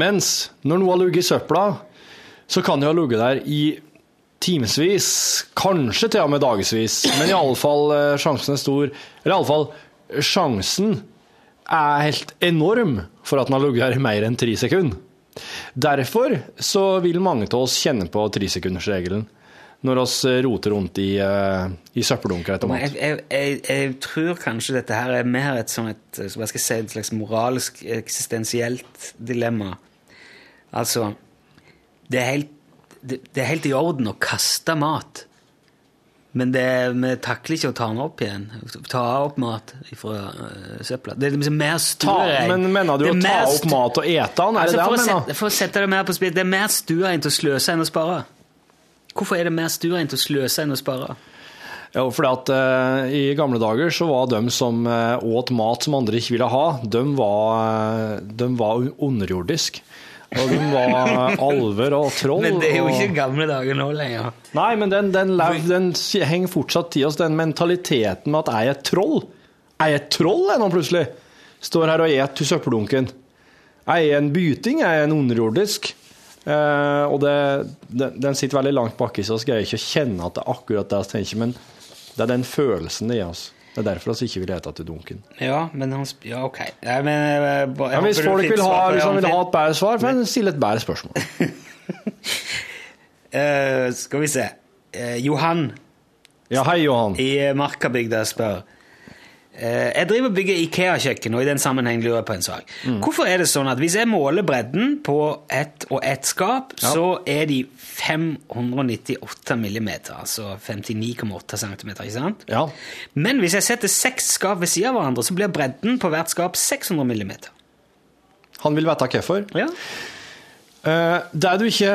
Mens når noe har ligget i søpla, så kan det ha ligget der i timevis, kanskje til og med dagevis, men iallfall eh, sjansen er stor. Eller iallfall sjansen er helt enorm for at den har ligget her i mer enn tre sekunder. Derfor så vil mange av oss kjenne på tresekundersregelen når oss roter rundt i, eh, i søppeldunker etter mat. jeg, jeg, jeg, tror kanskje dette her er mer et, sånn et, si, et slags moralsk, eksistensielt dilemma. Altså det er, helt, det, det er helt i orden å kaste mat, men det, vi takler ikke å ta den opp igjen. Ta opp mat fra uh, søpla. Det er liksom mer Ta, stuereint. men mener du å ta opp mat og ete den? Er Altså, det det for, å sette, for å sette det mer på spill, det er mer stuereint å sløse enn å spare. Hvorfor er det mer stuereint å sløse enn å spare? Jo, fordi at uh, I gamle dager så var de som uh, åt mat som andre ikke ville ha, de var, uh, de var underjordisk. Og de var alver og troll. Men det er jo og... ikke gamle dager nå lenger. Nei, men den, den, lev, den henger fortsatt i oss, den mentaliteten med at jeg er et troll. Jeg er et troll, jeg nå plutselig. Står her og et til søppeldunken. Jeg er en byting, jeg er en underjordisk. Eh, og det, den, den sitter veldig langt baki, så jeg greier ikke å kjenne at det er akkurat det jeg tenker, men det er den følelsen det gir oss. Det er derfor vi ikke vil ete til dunken. Ja, men han sp- Ja, OK. Nei, men, eh, jeg Men hvis folk vil ha, hvis han vil ha et bedre svar, får han stille et bedre spørsmål. uh, Skal vi se. Uh, Johan Ja, hei, Johan. i Markabygda spør Jeg driver og bygger Ikea-kjøkken, og i den sammenheng lurer jeg på en sak. Mm. Hvorfor er det sånn at hvis jeg måler bredden på ett og ett skap, så er de 598 millimeter, altså 59,8 centimeter, ikke sant? Ja. Men hvis jeg setter seks skap ved siden av hverandre, så blir bredden på hvert skap 600 millimeter. Han vil vite hvorfor. Ja. Eh, Det du ikke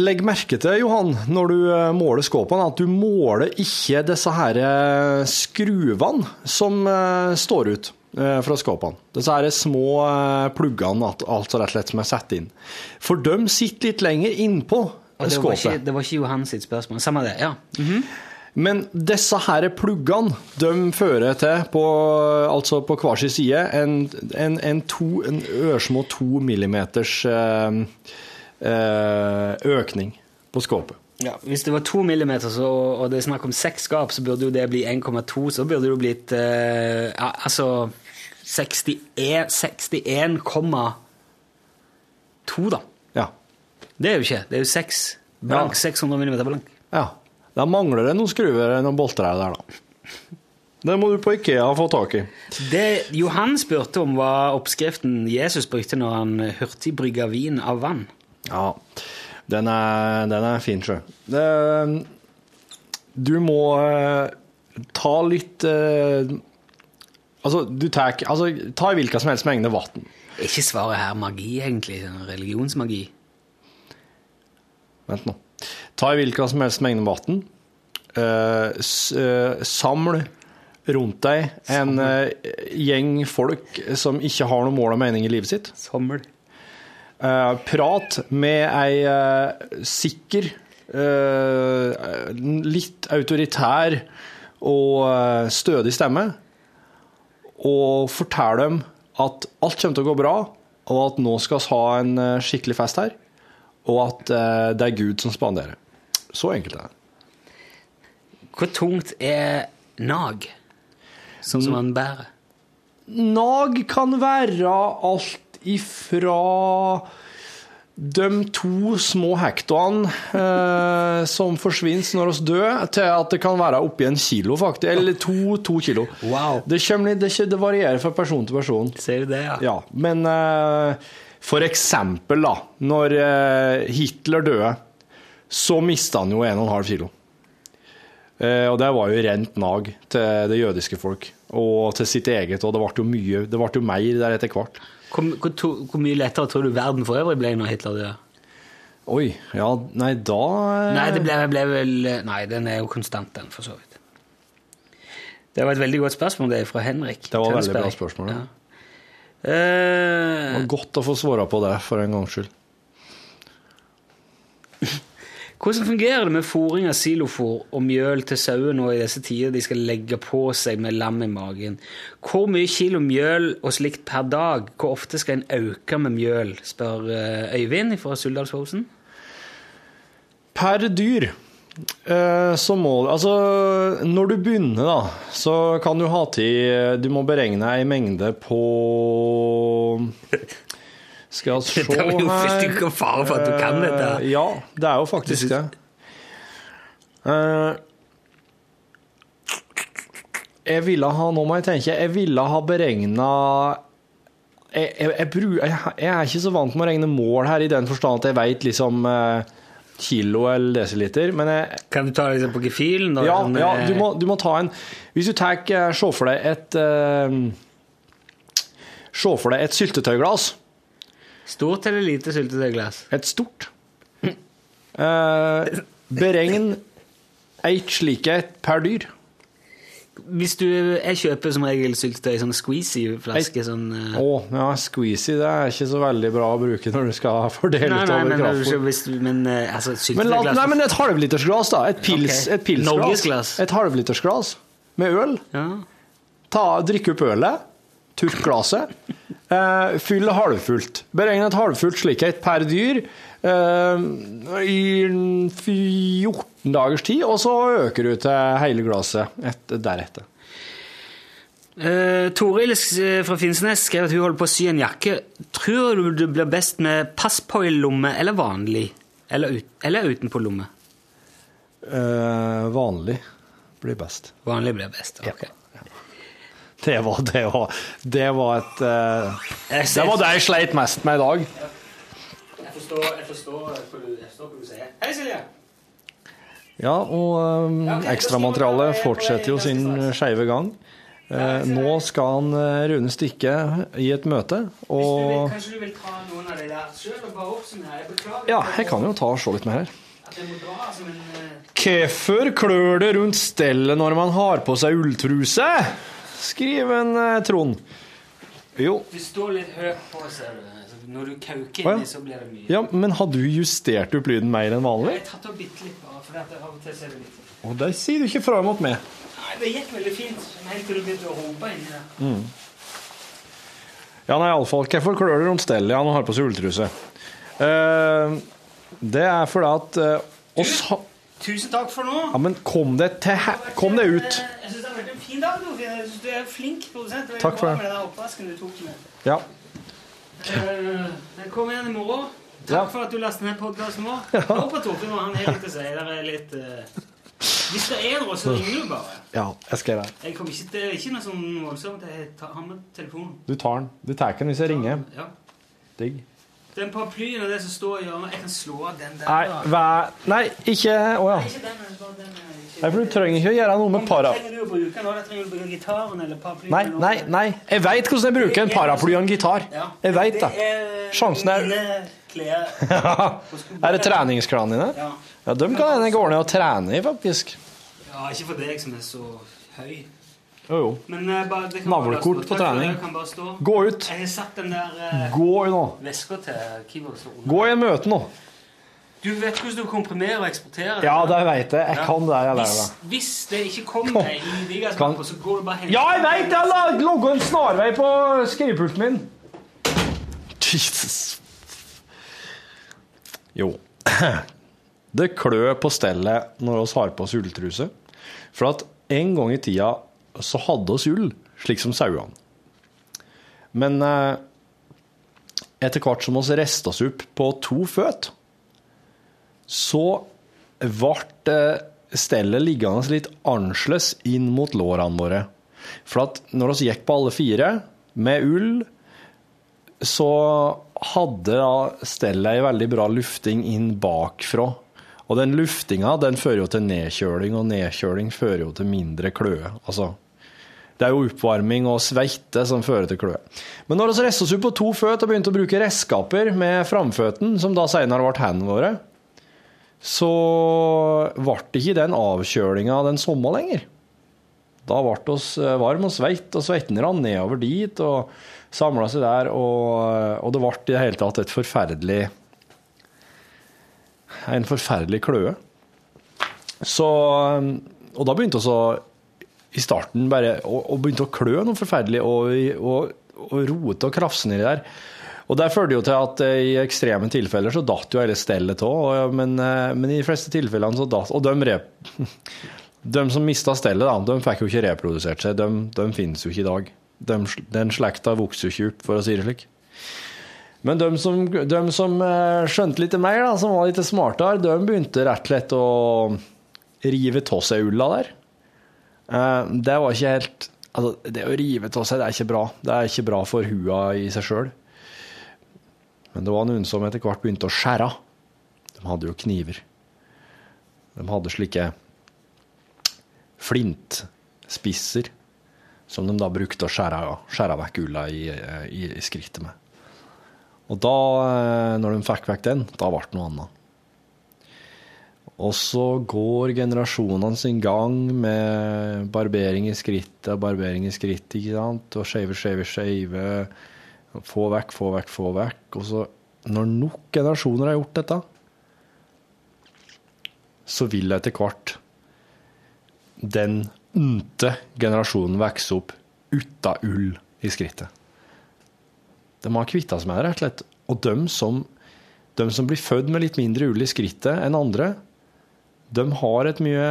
legger merke til, Johan, når du eh, måler skåpene, er at du måler ikke disse her eh, skruvene som eh, står ut eh, fra skåpene. Disse her små eh, pluggene, alt altså rett og slett som er satt inn. For de sitter litt lenger innpå skåpet. det var, ikke, skåpet. det var ikke Johan sitt spørsmål. Samme det, ja. Men disse her pluggene, de fører til, på, altså på hver sin side, en, en, en, to, en ørsmå to millimeters eh, eh, økning på skåpet. Ja, Hvis det var to millimeter, så, og det er snakk om seks skap, så burde jo det bli 1,2. Så burde det jo blitt eh, ja, altså 61 61,2, da. Ja. Det er jo ikke. Det er jo 6 blank. 600 millimeter blank. ja. Da mangler det noen skruer og noen bolter her der, da. Det må du på Ikea få tak i. Det Johan spurte om, var oppskriften Jesus brukte når han hurtigbrygga vin av vann. Ja, den er, den er fin, sjø. Du må eh, ta litt eh, Altså, du tar altså, ta i hvilken som helst mengde vann. Er ikke svaret her magi, egentlig? Religionsmagi? Vent nå. Ta i hvilken som helst mengde vann. Eh, eh, saml rundt deg en eh, gjeng folk som ikke har noe mål og mening i livet sitt. Eh, prat med ei sikker, litt autoritær og stødig stemme, og fortell dem at alt kommer til å gå bra, og at nå skal vi ha en skikkelig fest her, og at eh, det er Gud som spanderer. Så enkelt er det. Hvor tungt er nag som man bærer? Nag kan være alt ifra de to små hektoene eh, som forsvinner når vi dør, til at det kan være oppi en kilo, faktisk. Eller to, to kilo. Wow. Det, kommer, litt- det, det varierer fra person til person. Ser du det, ja? Ja, men eh, for eksempel da, når eh, Hitler døde, så mista han jo 1,5 kilo. Eh, og det var jo rent nag til det jødiske folk, og til sitt eget, og det ble jo mye, det ble jo mer der etter hvert. Hvor, hvor, hvor mye lettere tror du verden for øvrig ble når Hitler døde? Oi, ja, nei, da eh, Nei, det ble, ble vel Nei, den er jo konstant, den, for så vidt. Det var et veldig godt spørsmål, det er fra Henrik. Det var et veldig bra spørsmål, ja. Eh, Det var godt å få svare på det, for en gangs skyld. hvordan fungerer det med fôring av silofôr og mjøl til sauer nå i disse tider de skal legge på seg med lam i magen? Hvor mye kilo mjøl og slikt per dag? Hvor ofte skal en øke med mjøl? spør eh, Øyvind fra Suldalsfosen. Per dyr så må Altså, når du begynner, da, så kan du ha til Du må beregne ei mengde på Skal vi se her Det er jo ikke fare for at du kan dette. Eh, Ja, det er jo faktisk det. Eh, jeg ville ha Nå må jeg tenke. Jeg ville ha beregna jeg, jeg, jeg, jeg, jeg er ikke så vant med å regne mål her, i den forstand at jeg veit liksom eh, kilo eller desiliter, men jeg, Kan du ta liksom på gefühlen? ja, ja eh, du, må, du må ta en Hvis du tar eh, Se for deg et eh, Se for deg et syltetøyglass. Stort eller lite syltetøyglass? Et stort. Eh, beregn ett slike per dyr. Hvis du, Jeg kjøper som regel syltetøy i sånn squeezy-flaske. Sånn, uh... Oh, ja, squeezy det er ikke så veldig bra å bruke når du skal fordele nei, nei, utover men, kraftfôr. du, men uh, altså, Men, la, nei, men et halvlitersglass, da. Et, pils, okay. et pilsglass. Et halvlitersglass med øl. ja. Ta, drikk opp ølet. Tørk glasset. Uh, fyll halvfullt. Beregn et halvfullt slikhet per dyr i 14 dagers tid, og så øker du til hele glasset et, deretter. Uh, Toril eh, fra Finnsnes skrev at hun holder på å sy en jakke. Tror du det blir best med passpoil-lomme eller vanlig? Eller, ut, eller utenpå lomme? Uh, vanlig blir best. Vanlig blir best. ok. Det var, det var, det var et uh, Det var det jeg sleit mest med i dag. Forstår, jeg forstår, hva du, sier. Hei, Silje! Ja, og um, ekstramaterialet fortsetter jo sin skeive gang. Eh, nå skal han eh, Rune stikke i et møte, og kanskje du vil ta noen av de der sjøl og bare oppsummere? Jeg beklager Ja, jeg kan jo ta og se litt mer her. en eh, Hvorfor klør det rundt stellet når man har på seg ulltruse? skriver en eh, Trond. Jo, Du står litt høyt på, ser du. Når du kauker Å, ja. så blir det mye. ja, men hadde du justert opp lyden mer enn vanlig? Jeg har tatt opp bitte litt, bare, for av og til ser det litt Og der sier du ikke fra mot meg. Nei, det gikk veldig fint, helt til du begynte å rope inni der. Ja, nei, iallfall. Klør det rundt stellet han har på seg ulltruse? Uh, det er fordi at uh, oss ha... Tusen takk for nå. Ja, men kom det til he... Kom det ut. Jeg syns det har vært en fin dag. Du, Du er flink produsent. Takk for det. Med den oppvasken du tok med. Ja. Eh, kom igjen i morgen. Takk Ja. for at du lastet ned podkasten vår. Jeg håper Torfinn og han har litt å si. Der er litt uh... Hvis det er noe, så ringer du bare. ja, jeg skal gjøre det. Jeg kommer ikke, det er ikke noe sånn voldsomt. Jeg tar, han med telefonen. Du tar den. Du tar den hvis jeg ringer. Ja. Digg. Den paraplyen og det som står i hjørnet Jeg kan slå av den der. Nei, hva? Nei, ikke Å ja. Ikke den, bare den. eh, ikke- Nei, for du trenger ikke å gjøre noe med para... Trenger du å bruke nå? Da trenger du å bruke gitaren eller paraplyen. Nei, nei, nei. Jeg veit hvordan jeg bruker en paraply og en gitar. Jeg veit det. Sjansen er-. Er det treningsklærne dine? Ja. Ja, dem kan hende gå ned og trene i, faktisk. ja, ikke for deg som er så høy. Jo, jo. Eh, Navlekort på trening. Gå ut. Jeg eh, Gå nå. keyboardstolen. Gå i en møte nå. Du vet hvordan du komprimerer og eksporterer? Ja, det veit jeg. Jeg kan det. Jeg lærer hvis, det. hvis det ikke kommer i Kan- digaskapet, så går du bare helt Ja, jeg veit! Jeg har logga en snarvei på skrivepulten min. Jesus. Jo. Det klør på stellet når vi har på oss ulltruse. For at en gang i tida så hadde oss ull, slik som sauene. Men eh, etter hvert som oss resta oss opp på to føtt, så ble stellet liggende litt annerledes inn mot lårene våre. For at når vi gikk på alle fire med ull, så hadde stellet ei veldig bra lufting inn bakfra. Og den luftinga den fører jo til nedkjøling, og nedkjøling fører jo til mindre kløe. Altså, det er jo oppvarming og sveite som fører til kløe. Men når vi reiste oss opp på to føtter og begynte å bruke redskaper med framføttene, som da senere ble hendene våre, så ble det ikke den avkjølinga den samme lenger. Da ble oss varme varm og sveit, og svetten rant nedover dit og samla seg der, og, og det ble i det hele tatt et forferdelig En forferdelig kløe. Så Og da begynte vi i starten bare å, å klø noe forferdelig og, og, og rote og krafse nedi der. Og det førte jo til at eh, i ekstreme tilfeller så datt jo hele stellet av, men, eh, men i de fleste tilfellene så datt Og de, rep, de som mista stellet, de fikk jo ikke reprodusert seg. De, de finnes jo ikke i dag. De, den slekta vokser jo ikke opp, for å si det slik. Men de som, de som eh, skjønte litt mer, da, som var litt smartere, de begynte rett og slett å rive av seg ulla der. Det var ikke helt Altså, det å rive av seg, det er ikke bra. Det er ikke bra for hua i seg sjøl. Men det var noen som etter hvert begynte å skjære. De hadde jo kniver. De hadde slike flintspisser som de da brukte å skjære, skjære vekk ulla i, i, i skrittet med. Og da, eh, når de fikk vekk den, da ble det noe annet. Og så går generasjonene sin gang med barbering i skrittet og barbering i skrittet, ikke sant? Og skeive, skeive, skeive. Få vekk, få vekk, få vekk. Og så, når nok generasjoner har gjort dette, så vil etter hvert den nte generasjonen vokse opp uten ull i skrittet. De har kvitta seg med det, rett og slett. Og de som, de som blir født med litt mindre ull i skrittet enn andre, de har et mye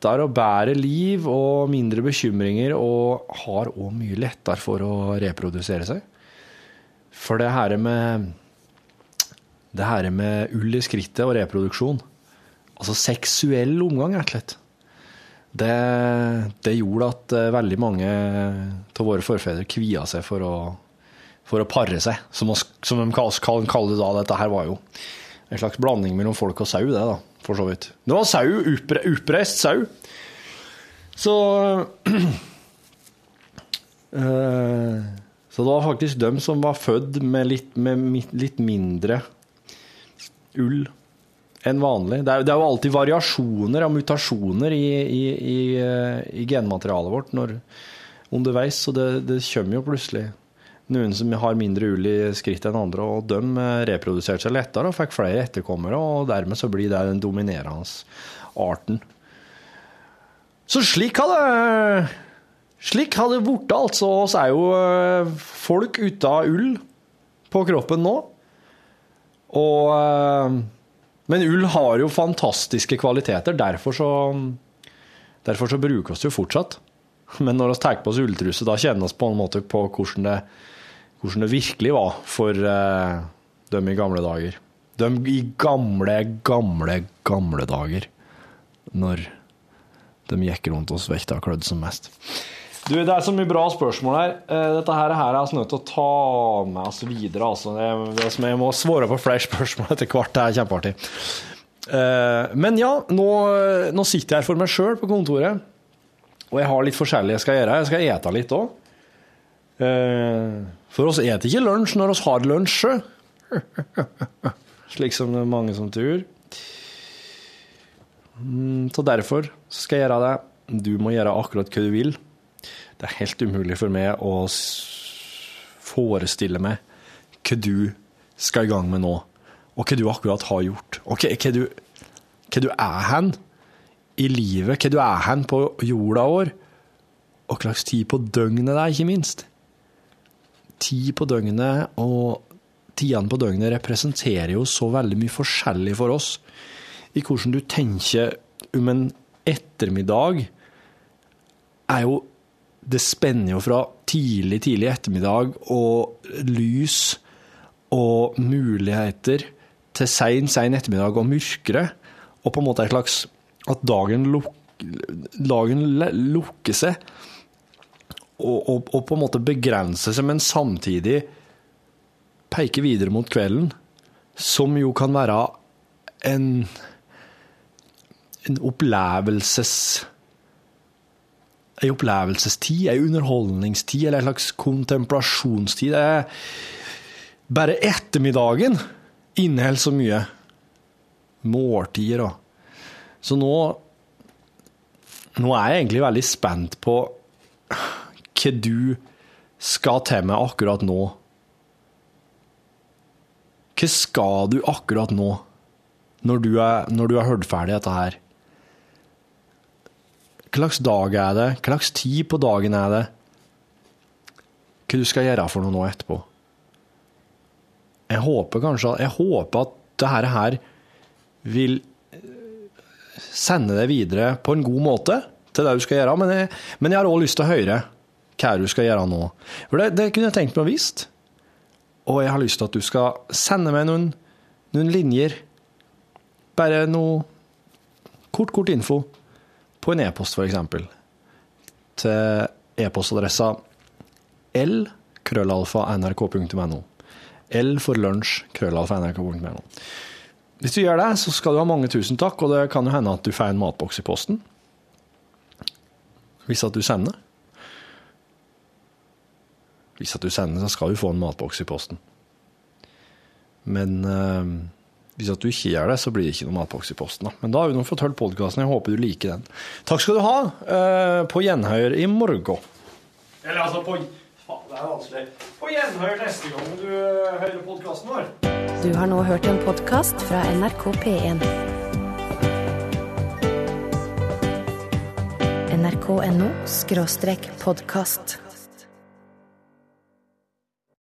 lettere og bedre liv og mindre bekymringer, og har òg mye lettere for å reprodusere seg. For det her med det her med ull i skrittet og reproduksjon, altså seksuell omgang, rett og slett, det, det gjorde at eh, veldig mange av våre forfedre kvia seg for å, for å pare seg, som, som de kaller det da. Dette her var jo en slags blanding mellom folk og sau, det, da, for så vidt. Det var sau, upre, upreist sau. Så eh, Så det var faktisk dem som var født med litt, med litt mindre ull enn vanlig. Det er, det er, jo alltid variasjoner og mutasjoner i, i, i, i genmaterialet vårt når, underveis, så det, det, kommer jo plutselig noen som har mindre ull i skrittet enn andre, og de reproduserte seg lettere og fikk flere etterkommere, og dermed så blir det den dominerende arten. Så slik har det slik har det blitt, altså. oss er jo folk folk uten ull på kroppen nå. Og eh, Men ull har jo fantastiske kvaliteter, derfor så, derfor så bruker vi det jo fortsatt. Men når vi tar på oss ulltruse, da kjenner vi på en måte på hvordan det, hvordan det virkelig var for uh, dem i gamle dager. De i gamle, gamle, gamle dager. Når de gikk rundt oss vekta og klødde som mest. Du, Det er så mye bra spørsmål her. Eh, dette her er jeg nødt til å ta med oss videre. Altså. som jeg må svare på flere spørsmål etter hvert. Det er kjempeartig. Eh, men ja, nå, nå sitter jeg her for meg sjøl på kontoret. Og jeg har litt forskjellig jeg skal gjøre. Jeg skal ete litt òg. For oss et ikke lunsj når oss har lunsj. Slik som det er mange som tror. Mm, så derfor skal jeg gjøre det. Du må gjøre akkurat hva du vil. Det er helt umulig for meg å forestille meg hva du skal i gang med nå, og hva du akkurat har gjort. Og hva, du, hva du er hen i livet, hva du er hen på jorda vår, og hva slags tid på døgnet det er, ikke minst. Tid på døgnet og tidene på døgnet representerer jo så veldig mye forskjellig for oss i hvordan du tenker om en ettermiddag, er jo Det spenner jo fra tidlig, tidlig ettermiddag og lys og muligheter til sein, sein ettermiddag og mørkere, og på en måte et slags At dagen, luk, dagen lukker seg, og, og, på en måte begrense seg, men samtidig peker videre mot kvelden, som jo kan være en en opplevelses en opplevelsestid, en underholdningstid eller en slags kontemplasjonstid. Det er bare ettermiddagen inneholder så mye. Måltider og Så nå Nå er jeg egentlig veldig spent på hva du skal til meg akkurat nå. Hva skal du akkurat nå, når du, er, når du har hørt ferdig dette her? Hva slags dag er det? Hva slags tid på dagen er det? Hva du skal gjøre for noe nå etterpå? Jeg håper kanskje Jeg håper at dette her vil sende deg videre på en god måte til det du skal gjøre, men jeg, men jeg har òg lyst til å høre hva du skal gjøre nå. For det, det kunne jeg tenkt meg å visst. Og jeg har lyst til at du skal sende meg noen, noen linjer. Bare noe kort, kort info på en e-post, f.eks. Til e-postadressa l-nrk.no L for lunsj krøllalfa.nrk.no. Hvis du gjør det, så skal du ha mange tusen takk, og det kan jo hende at du får en matboks i posten. Hvis at du sender. Hvis at du sender, så skal du få en matboks i posten. Men uh, Hvis at du ikke gjør det, så blir det ikke noen matboks i posten. Da. Men da har vi nå fått hørt podkasten. Jeg håper du liker den. Takk skal du ha. eh, På gjenhør i morgen. Eller altså på det er vanskelig. På gjenhør neste gang du eh, hører podkasten vår. Du har nå hørt en podkast fra NRK P1. nrk.no podkast.